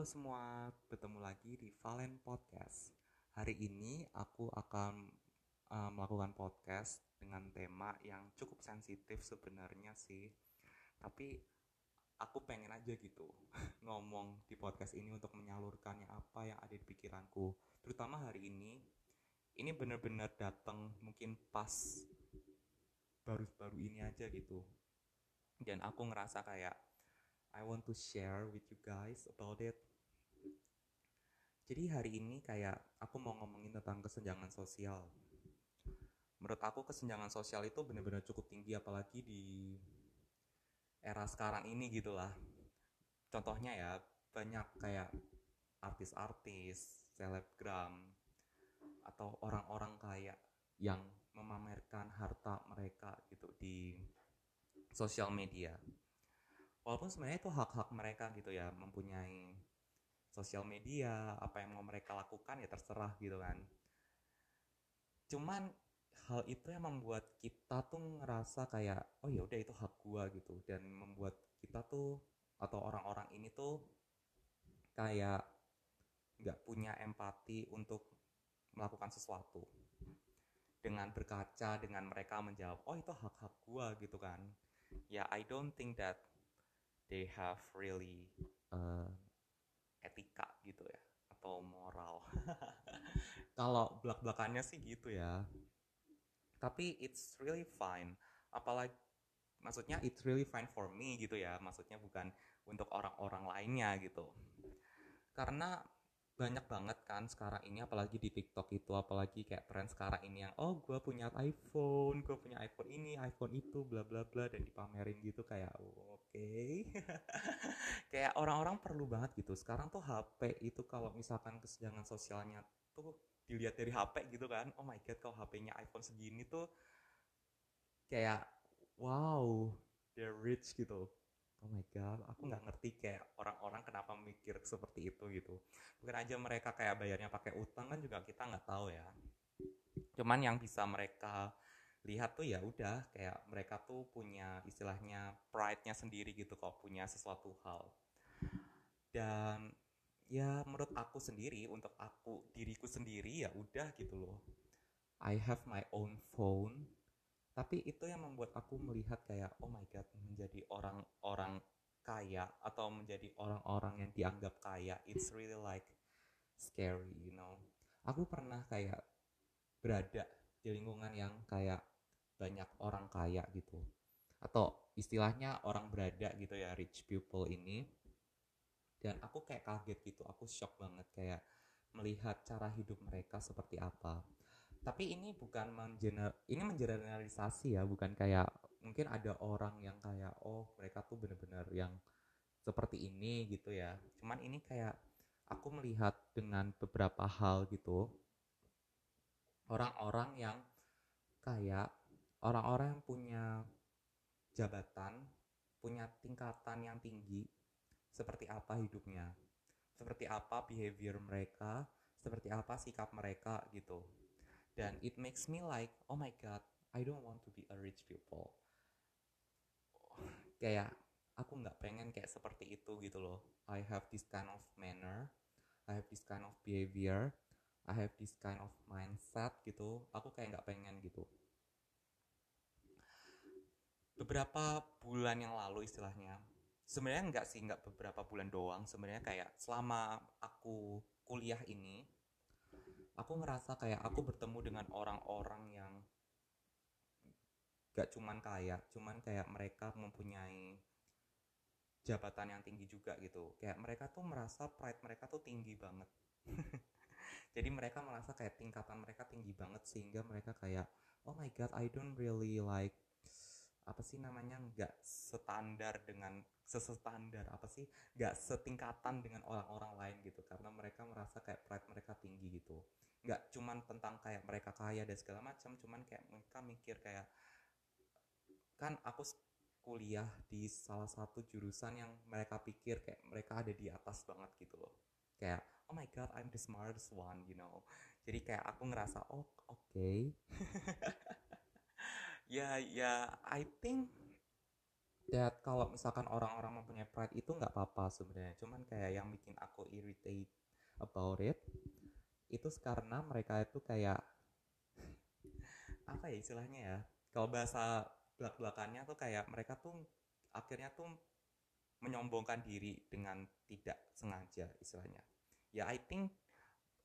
Halo semua, bertemu lagi di Valen Podcast. Hari ini aku akan uh, melakukan podcast dengan tema yang cukup sensitif sebenarnya sih. Tapi aku pengen aja gitu ngomong di podcast ini untuk menyalurkannya apa yang ada di pikiranku. Terutama hari ini, ini benar-benar datang mungkin pas baru-baru ini aja gitu. Dan aku ngerasa kayak I want to share with you guys about it. Jadi hari ini kayak aku mau ngomongin tentang kesenjangan sosial. Menurut aku kesenjangan sosial itu benar-benar cukup tinggi apalagi di era sekarang ini gitulah. Contohnya ya banyak kayak artis-artis, selebgram, atau orang-orang kaya yang memamerkan harta mereka gitu di sosial media walaupun sebenarnya itu hak-hak mereka gitu ya mempunyai sosial media apa yang mau mereka lakukan ya terserah gitu kan. Cuman hal itu yang membuat kita tuh ngerasa kayak oh ya udah itu hak gua gitu. Dan membuat kita tuh atau orang-orang ini tuh kayak nggak punya empati untuk melakukan sesuatu. Dengan berkaca dengan mereka menjawab oh itu hak-hak gua gitu kan. Ya I don't think that they have really uh, etika gitu ya atau moral. Kalau belak belakannya sih gitu ya. Tapi it's really fine. Apalagi maksudnya it's really fine for me gitu ya. Maksudnya bukan untuk orang-orang lainnya gitu. Karena banyak banget kan sekarang ini apalagi di TikTok itu apalagi kayak tren sekarang ini yang oh gue punya iPhone gue punya iPhone ini iPhone itu bla bla bla dan dipamerin gitu kayak oh, oke. okay. kayak orang-orang perlu banget gitu. Sekarang tuh HP itu kalau misalkan kesenjangan sosialnya tuh dilihat dari HP gitu kan oh my god kalau HP-nya iPhone segini tuh kayak wow they're rich gitu. Oh my god aku nggak ngerti kayak orang-orang kenapa mikir seperti itu gitu. Mungkin aja mereka kayak bayarnya pakai utang kan juga kita nggak tahu ya. Cuman yang bisa mereka lihat tuh ya udah kayak mereka tuh punya istilahnya pride-nya sendiri gitu kok punya sesuatu hal dan ya menurut aku sendiri untuk aku diriku sendiri ya udah gitu loh. I have my own phone. Tapi itu yang membuat aku melihat kayak oh my god menjadi orang-orang kaya atau menjadi orang-orang yang dianggap kaya it's really like scary you know. Aku pernah kayak berada di lingkungan yang kayak banyak orang kaya gitu. Atau istilahnya orang berada gitu ya rich people ini dan aku kayak kaget gitu aku shock banget kayak melihat cara hidup mereka seperti apa. Tapi ini bukan mengener ini mengeneralisasi ya bukan kayak mungkin ada orang yang kayak oh mereka tuh bener-bener yang seperti ini gitu ya. Cuman ini kayak aku melihat dengan beberapa hal gitu. Orang-orang yang kayak orang-orang yang punya jabatan punya tingkatan yang tinggi seperti apa hidupnya? Seperti apa behavior mereka? Seperti apa sikap mereka gitu. Dan it makes me like oh my god I don't want to be a rich people. Kayak aku nggak pengen kayak seperti itu gitu loh. I have this kind of manner I have this kind of behavior I have this kind of mindset gitu. Aku kayak nggak pengen gitu. Beberapa bulan yang lalu istilahnya sebenarnya nggak sih nggak beberapa bulan doang sebenarnya kayak selama aku kuliah ini aku ngerasa kayak aku bertemu dengan orang-orang yang gak cuman kaya, cuman kayak mereka mempunyai jabatan yang tinggi juga gitu. Kayak mereka tuh merasa pride mereka tuh tinggi banget. Jadi mereka merasa kayak tingkatan mereka tinggi banget sehingga mereka kayak oh my god I don't really like apa sih namanya nggak standar dengan sesestandar apa sih nggak setingkatan dengan orang-orang lain gitu. Karena mereka merasa kayak pride mereka tinggi gitu. Nggak cuman tentang kayak mereka kaya dan segala macam cuman kayak mereka mikir kayak kan aku kuliah di salah satu jurusan yang mereka pikir kayak mereka ada di atas banget gitu loh. Kayak oh my god I'm the smartest one you know. Jadi kayak aku ngerasa oh oke. okay. ya ya I think that kalau misalkan orang-orang mempunyai pride itu nggak apa-apa sebenarnya. Cuman kayak yang bikin aku irritate about it itu karena mereka itu kayak apa ya istilahnya ya kalau bahasa belak-belakannya tuh kayak mereka tuh akhirnya tuh menyombongkan diri dengan tidak sengaja istilahnya. Ya I think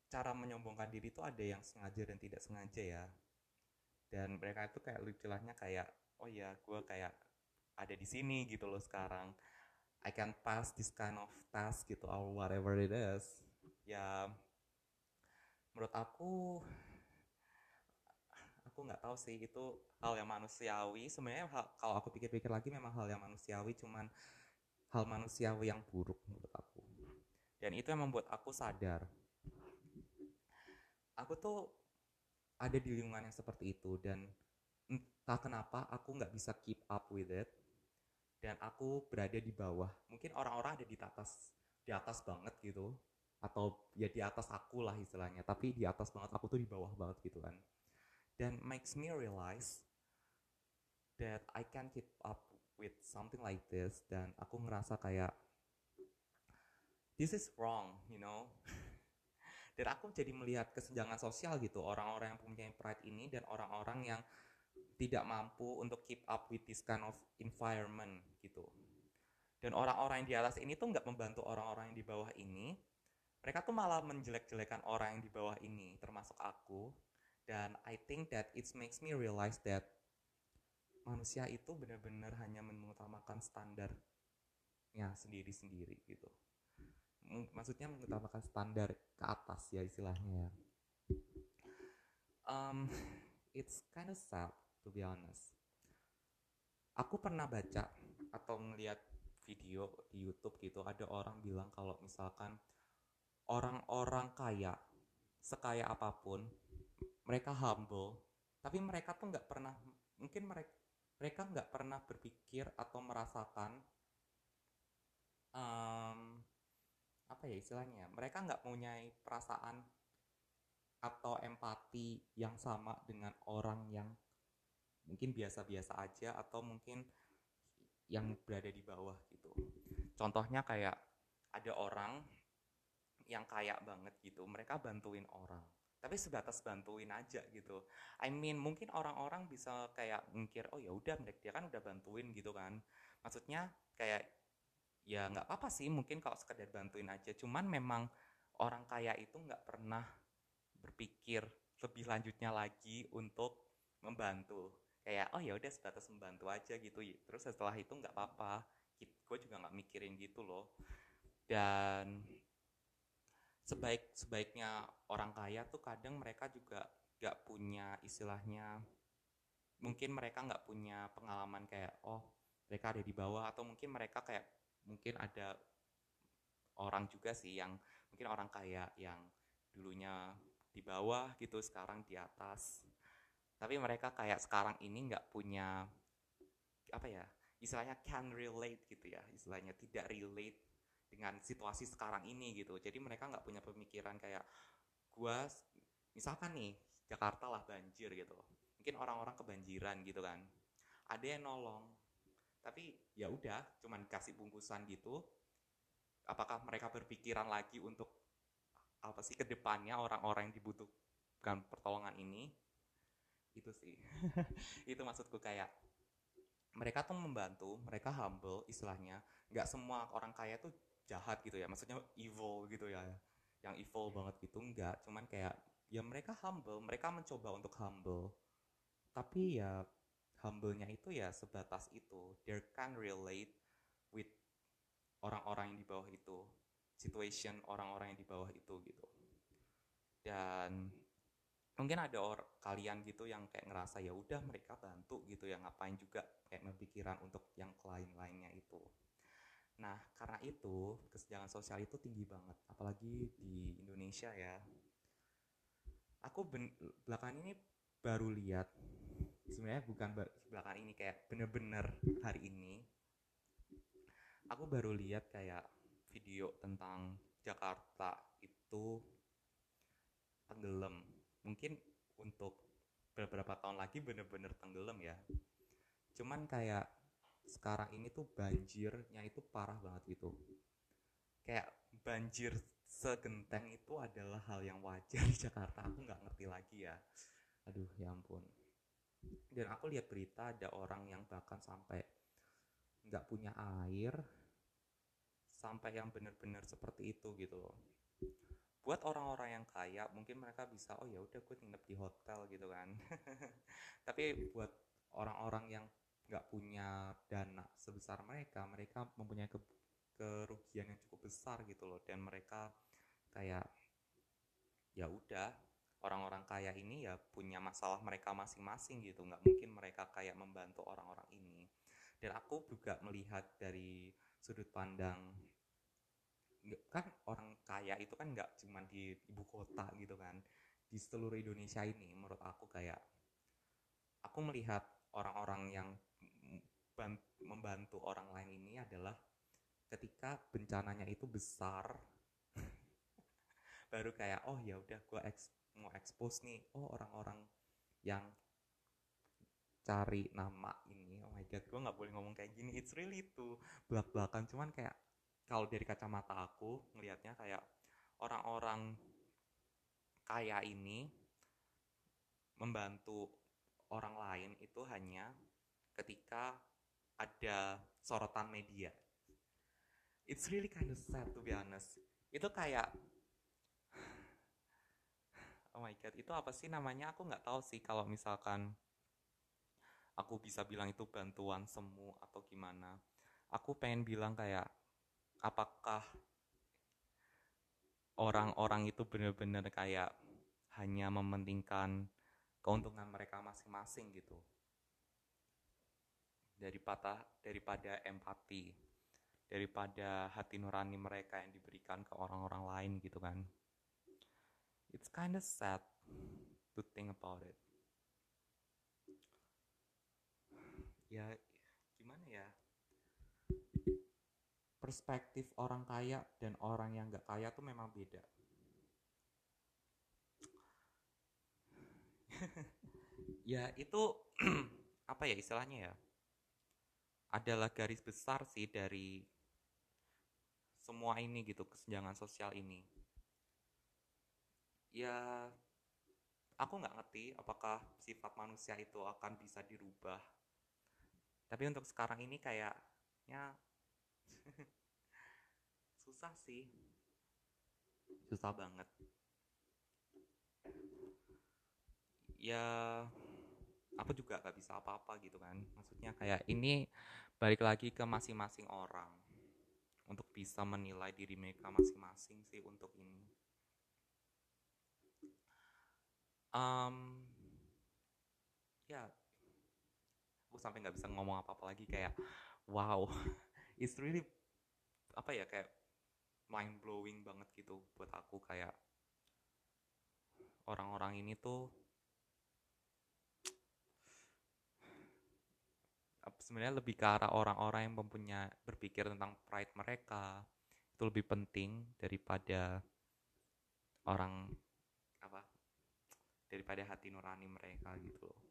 cara menyombongkan diri itu ada yang sengaja dan tidak sengaja ya dan mereka itu kayak istilahnya kayak oh ya gue kayak ada di sini gitu loh sekarang. I can pass this kind of task gitu or whatever it is. Ya menurut aku aku nggak tahu sih itu hal yang manusiawi. Sebenarnya kalau aku pikir-pikir lagi memang hal yang manusiawi cuman hal manusiawi yang buruk menurut aku. Dan itu yang membuat aku sadar. Aku tuh ada di lingkungan yang seperti itu dan entah kenapa aku nggak bisa keep up with it dan aku berada di bawah. Mungkin orang-orang ada di atas di atas banget gitu atau ya di atas aku lah istilahnya tapi di atas banget aku tuh di bawah banget gitu kan. Dan makes me realize that I can keep up with something like this dan aku ngerasa kayak this is wrong you know dan aku jadi melihat kesenjangan sosial gitu orang-orang yang punya pride ini dan orang-orang yang tidak mampu untuk keep up with this kind of environment gitu. Dan orang-orang yang di atas ini tuh nggak membantu orang-orang yang di bawah ini. Mereka tuh malah menjelek-jelekan orang yang di bawah ini, termasuk aku. Dan I think that it makes me realize that manusia itu benar-benar hanya mengutamakan standarnya sendiri-sendiri gitu. Maksudnya mengutamakan standar ke atas ya istilahnya. Um, it's kind of sad to be honest. Aku pernah baca atau ngeliat video di YouTube gitu ada orang bilang kalau misalkan orang-orang kaya sekaya apa pun mereka humble tapi mereka tuh nggak pernah mungkin mereka mereka nggak pernah berpikir atau merasakan um, apa ya istilahnya mereka nggak punya perasaan atau empati yang sama dengan orang yang mungkin biasa-biasa aja atau mungkin yang berada di bawah gitu. Contohnya kayak ada orang yang kaya banget gitu, mereka bantuin orang. Tapi sebatas bantuin aja gitu. I mean, mungkin orang-orang bisa kayak mikir, oh ya udah mereka dia kan udah bantuin gitu kan. Maksudnya kayak ya nggak apa-apa sih mungkin kalau sekedar bantuin aja. Cuman memang orang kaya itu nggak pernah berpikir lebih lanjutnya lagi untuk membantu. Kayak oh ya udah sebatas membantu aja gitu. Terus setelah itu nggak apa-apa. Gue juga nggak mikirin gitu loh. Dan sebaik sebaiknya orang kaya tuh kadang mereka juga nggak punya istilahnya mungkin mereka nggak punya pengalaman kayak oh mereka ada di bawah atau mungkin mereka kayak mungkin ada orang juga sih yang mungkin orang kaya yang dulunya di bawah gitu sekarang di atas. Tapi mereka kayak sekarang ini nggak punya apa ya istilahnya can relate gitu ya istilahnya tidak relate dengan situasi sekarang ini gitu. Jadi mereka nggak punya pemikiran kayak gua misalkan nih Jakarta lah banjir gitu mungkin orang-orang kebanjiran gitu kan. Ada yang nolong tapi ya udah cuman kasih bungkusan gitu. Apakah mereka berpikiran lagi untuk apa sih ke depannya orang-orang yang dibutuhkan pertolongan ini? Itu sih. Itu maksudku kayak mereka tuh membantu mereka humble istilahnya. Nggak semua orang kaya tuh jahat gitu ya. Maksudnya evil gitu ya. Yang evil banget gitu enggak cuman kayak ya mereka humble. Mereka mencoba untuk humble. Tapi ya humble-nya itu ya sebatas itu. They can relate with orang-orang yang di bawah itu. Situation orang-orang yang di bawah itu gitu. Dan mungkin ada orang kalian gitu yang kayak ngerasa ya udah mereka bantu gitu ya. Ngapain juga kayak berpikiran untuk yang lain-lainnya itu. Nah karena itu kesenjangan sosial itu tinggi banget. Apalagi di Indonesia ya. Aku belakangan ini baru lihat sebenarnya bukan belakangan ini kayak bener-bener hari ini aku baru lihat kayak video tentang Jakarta itu tenggelam. Mungkin untuk beberapa tahun lagi bener-bener tenggelam ya. Cuman kayak sekarang ini tuh banjirnya itu parah banget gitu. Kayak banjir segenteng itu adalah hal yang wajar di Jakarta. Aku nggak ngerti lagi ya. Aduh ya ampun dan aku lihat berita ada orang yang bahkan sampai nggak punya air sampai yang benar-benar seperti itu gitu loh. Buat orang-orang yang kaya mungkin mereka bisa oh ya udah gue nginep di hotel gitu kan. Tapi buat orang-orang yang nggak punya dana sebesar mereka mereka mempunyai ke kerugian yang cukup besar gitu loh. Dan mereka kayak ya udah orang-orang kaya ini ya punya masalah mereka masing-masing gitu. Nggak mungkin mereka kayak membantu orang-orang ini. Dan aku juga melihat dari sudut pandang kan orang kaya itu kan nggak cuma di ibu kota gitu kan. Di seluruh Indonesia ini menurut aku kayak aku melihat orang-orang yang membantu orang lain ini adalah ketika bencananya itu besar baru kayak oh ya udah gue mau expose nih oh orang-orang yang cari nama ini oh my god gue nggak boleh ngomong kayak gini it's really itu belak belakan cuman kayak kalau dari kacamata aku ngelihatnya kayak orang-orang kaya ini membantu orang lain itu hanya ketika ada sorotan media. It's really kind of sad to be honest. Itu kayak Oh my god, itu apa sih namanya? Aku nggak tahu sih kalau misalkan aku bisa bilang itu bantuan semu atau gimana. Aku pengen bilang kayak apakah orang-orang itu benar-benar kayak hanya mementingkan keuntungan mereka masing-masing gitu daripada daripada empati daripada hati nurani mereka yang diberikan ke orang-orang lain gitu kan it's kind of sad to think about it ya gimana ya perspektif orang kaya dan orang yang nggak kaya tuh memang beda. ya itu apa ya istilahnya ya? Adalah garis besar sih dari semua ini gitu kesenjangan sosial ini. Ya aku nggak ngerti apakah sifat manusia itu akan bisa dirubah. Tapi untuk sekarang ini kayaknya susah sih. Susah banget. Ya aku juga gak bisa apa-apa gitu kan. Maksudnya kayak ini balik lagi ke masing-masing orang untuk bisa menilai diri mereka masing-masing sih untuk ini um, ya aku sampai nggak bisa ngomong apa-apa lagi kayak wow it's really apa ya kayak mind blowing banget gitu buat aku kayak orang-orang ini tuh sebenarnya lebih ke arah orang-orang yang mempunyai berpikir tentang pride mereka itu lebih penting daripada orang apa daripada hati nurani mereka gitu loh.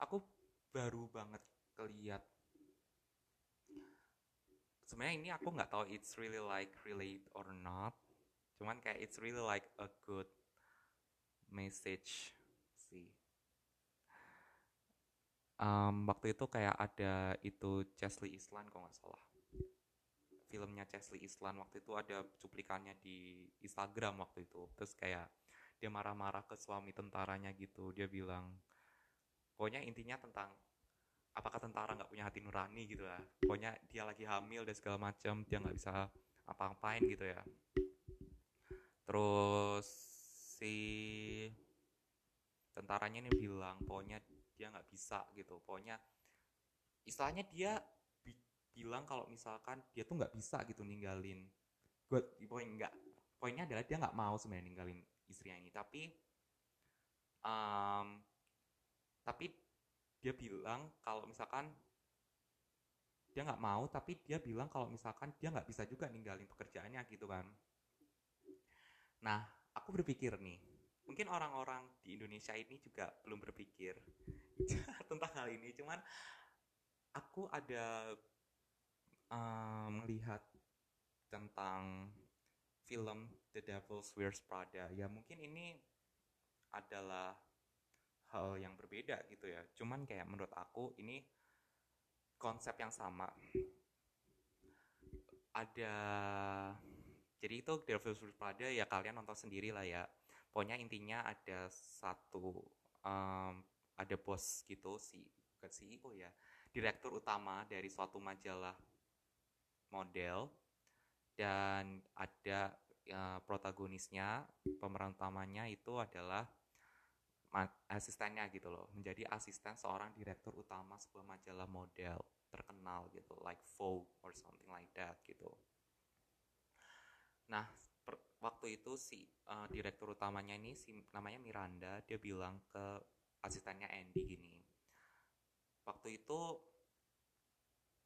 Aku baru banget keliat. Sebenarnya ini aku nggak tahu it's really like relate or not. Cuman kayak it's really like a good message sih. Um, waktu itu kayak ada itu Chesley Islan kok nggak salah. Filmnya Chesley Islan waktu itu ada cuplikannya di Instagram waktu itu. Terus kayak dia marah-marah ke suami tentaranya gitu. Dia bilang pokoknya intinya tentang apakah tentara nggak punya hati nurani gitu lah pokoknya dia lagi hamil dan segala macam dia nggak bisa apa-apain gitu ya. Terus si tentaranya ini bilang pokoknya dia nggak bisa gitu. Pokoknya istilahnya dia bi bilang kalau misalkan dia tuh nggak bisa gitu ninggalin. Gue poin nggak poinnya adalah dia nggak mau sebenarnya ninggalin istrinya ini. Tapi um, tapi dia bilang kalau misalkan dia nggak mau tapi dia bilang kalau misalkan dia nggak bisa juga ninggalin pekerjaannya gitu kan. Nah aku berpikir nih mungkin orang-orang di Indonesia ini juga belum berpikir tentang hal ini. Cuman aku ada um, melihat tentang film The Devil's Wears Prada ya mungkin ini adalah hal yang berbeda gitu ya. Cuman kayak menurut aku ini konsep yang sama. Ada jadi itu Devil's Wears Prada ya kalian nonton sendiri lah ya. Pokoknya intinya ada satu um, ada bos gitu si bukan CEO ya direktur utama dari suatu majalah model. Dan ada ya, protagonisnya pemeran utamanya itu adalah asistennya gitu loh. Menjadi asisten seorang direktur utama sebuah majalah model terkenal gitu like Vogue or something like that gitu. Nah per, waktu itu si uh, direktur utamanya ini si namanya Miranda dia bilang ke asistennya Andy gini. Waktu itu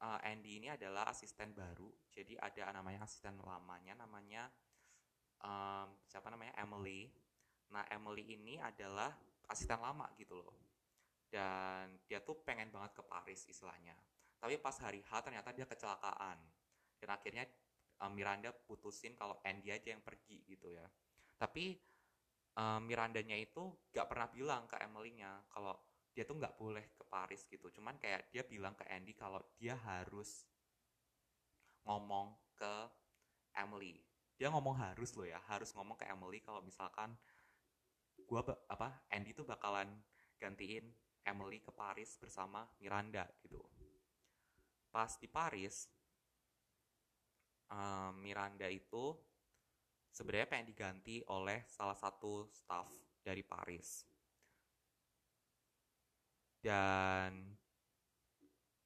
uh, Andy ini adalah asisten baru jadi ada namanya asisten lamanya namanya um, siapa namanya? Emily. Nah Emily ini adalah asisten lama gitu loh. Dan dia tuh pengen banget ke Paris istilahnya. Tapi pas hari H ternyata dia kecelakaan. Dan akhirnya um, Miranda putusin kalau Andy aja yang pergi gitu ya. Tapi um, Mirandanya itu gak pernah bilang ke Emily-nya kalau dia tuh nggak boleh ke Paris gitu. Cuman kayak dia bilang ke Andy kalau dia harus ngomong ke Emily dia ngomong harus loh ya harus ngomong ke Emily kalau misalkan gua apa Andy tuh bakalan gantiin Emily ke Paris bersama Miranda gitu. Pas di Paris um, Miranda itu sebenarnya pengen diganti oleh salah satu staff dari Paris. Dan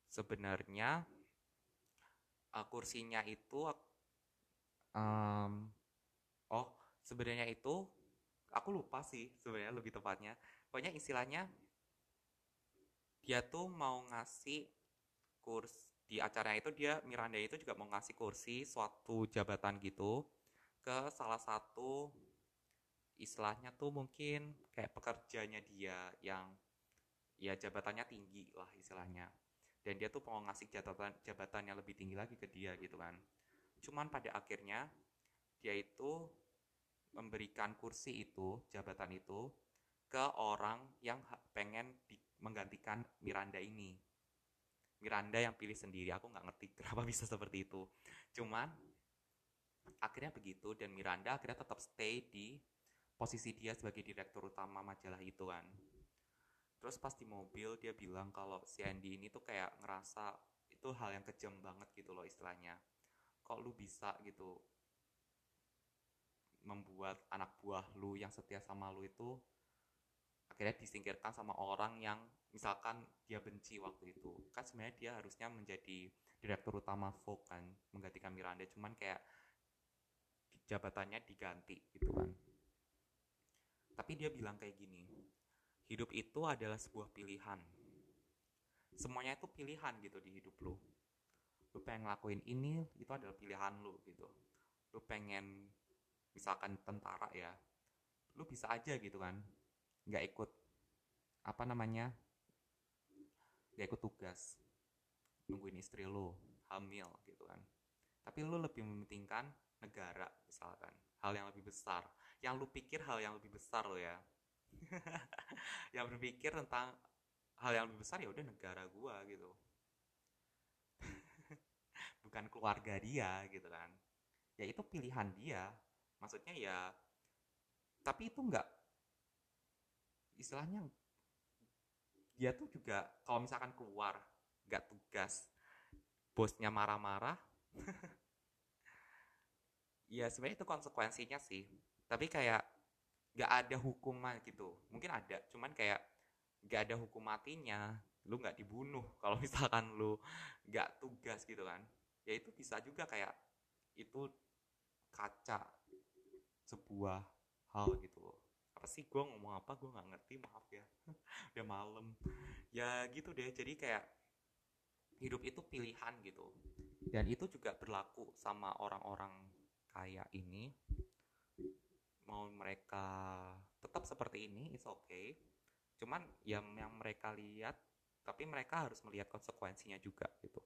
sebenarnya uh, kursinya itu um, oh sebenarnya itu aku lupa sih sebenarnya lebih tepatnya. Pokoknya istilahnya dia tuh mau ngasih kurs di acaranya itu dia Miranda itu juga mau ngasih kursi suatu jabatan gitu ke salah satu istilahnya tuh mungkin kayak pekerjanya dia yang ya jabatannya tinggi lah istilahnya. Dan dia tuh mau ngasih jabatan jabatan yang lebih tinggi lagi ke dia gitu kan cuman pada akhirnya dia itu memberikan kursi itu jabatan itu ke orang yang pengen di, menggantikan Miranda ini. Miranda yang pilih sendiri aku nggak ngerti kenapa bisa seperti itu. Cuman akhirnya begitu dan Miranda akhirnya tetap stay di posisi dia sebagai direktur utama majalah itu kan. Terus pas di mobil dia bilang kalau si Andy ini tuh kayak ngerasa itu hal yang kejam banget gitu loh istilahnya kok lu bisa gitu membuat anak buah lu yang setia sama lu itu akhirnya disingkirkan sama orang yang misalkan dia benci waktu itu. Kan sebenarnya dia harusnya menjadi direktur utama Vogue kan menggantikan Miranda. Cuman kayak jabatannya diganti gitu kan. Tapi dia bilang kayak gini hidup itu adalah sebuah pilihan. Semuanya itu pilihan gitu di hidup lu lu pengen ngelakuin ini itu adalah pilihan lu gitu. Lu pengen misalkan tentara ya lu bisa aja gitu kan nggak ikut apa namanya nggak ikut tugas nungguin istri lu hamil gitu kan. Tapi lu lebih mementingkan negara misalkan hal yang lebih besar. Yang lu pikir hal yang lebih besar lo ya. Yang berpikir tentang hal yang lebih besar ya udah negara gua gitu bukan keluarga dia gitu kan. Ya itu pilihan dia. Maksudnya ya tapi itu enggak istilahnya dia tuh juga kalau misalkan keluar nggak tugas bosnya marah-marah ya sebenarnya itu konsekuensinya sih. Tapi kayak gak ada hukuman gitu. Mungkin ada cuman kayak gak ada hukum matinya. Lu nggak dibunuh kalau misalkan lu nggak tugas gitu kan ya itu bisa juga kayak itu kaca sebuah hal gitu apa sih gue ngomong apa? Gue nggak ngerti maaf ya. Udah malam. Ya gitu deh. Jadi kayak hidup itu pilihan gitu. Dan itu juga berlaku sama orang-orang kaya ini. Mau mereka tetap seperti ini it's okay. Cuman yang yang mereka lihat tapi mereka harus melihat konsekuensinya juga gitu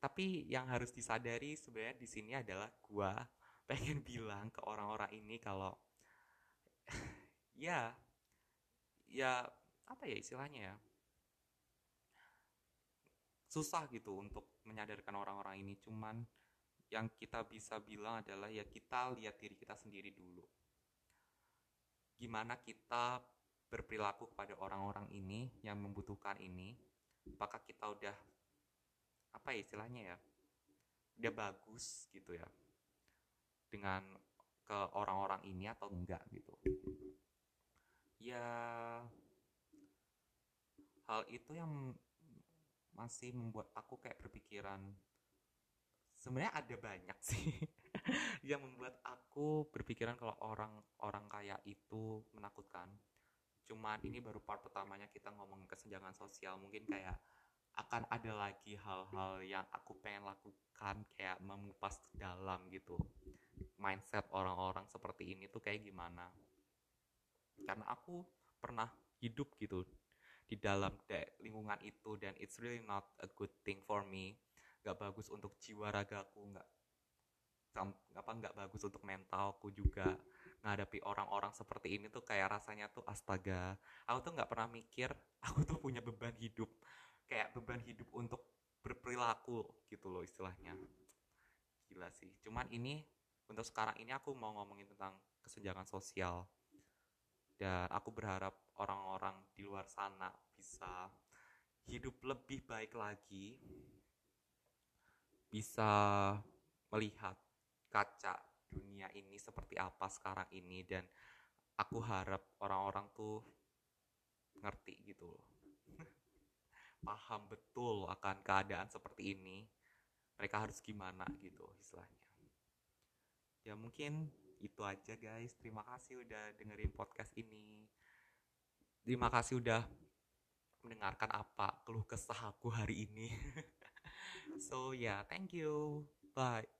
tapi yang harus disadari sebenarnya di sini adalah gua pengen bilang ke orang-orang ini kalau ya ya apa ya istilahnya ya? Susah gitu untuk menyadarkan orang-orang ini. Cuman yang kita bisa bilang adalah ya kita lihat diri kita sendiri dulu. Gimana kita berperilaku kepada orang-orang ini yang membutuhkan ini? Apakah kita udah apa ya istilahnya ya udah bagus gitu ya dengan ke orang-orang ini atau enggak gitu. Ya hal itu yang masih membuat aku kayak berpikiran sebenarnya ada banyak sih yang membuat aku berpikiran kalau orang-orang kaya itu menakutkan. Cuman ini baru part pertamanya kita ngomong kesenjangan sosial mungkin kayak akan ada lagi hal-hal yang aku pengen lakukan kayak mengupas dalam gitu. Mindset orang-orang seperti ini tuh kayak gimana? Karena aku pernah hidup gitu di dalam lingkungan itu dan it's really not a good thing for me. Gak bagus untuk jiwa ragaku nggak apa nggak bagus untuk mentalku juga. Menghadapi orang-orang seperti ini tuh kayak rasanya tuh astaga. Aku tuh nggak pernah mikir aku tuh punya beban hidup kayak beban hidup untuk berperilaku gitu loh istilahnya. Gila sih. Cuman ini untuk sekarang ini aku mau ngomongin tentang kesenjangan sosial. Dan aku berharap orang-orang di luar sana bisa hidup lebih baik lagi bisa melihat kaca dunia ini seperti apa sekarang ini. Dan aku harap orang-orang tuh ngerti gitu loh paham betul akan keadaan seperti ini mereka harus gimana gitu istilahnya. Ya mungkin itu aja guys. Terima kasih udah dengerin podcast ini. Terima kasih udah mendengarkan apa keluh kesah aku hari ini. So ya yeah, thank you. Bye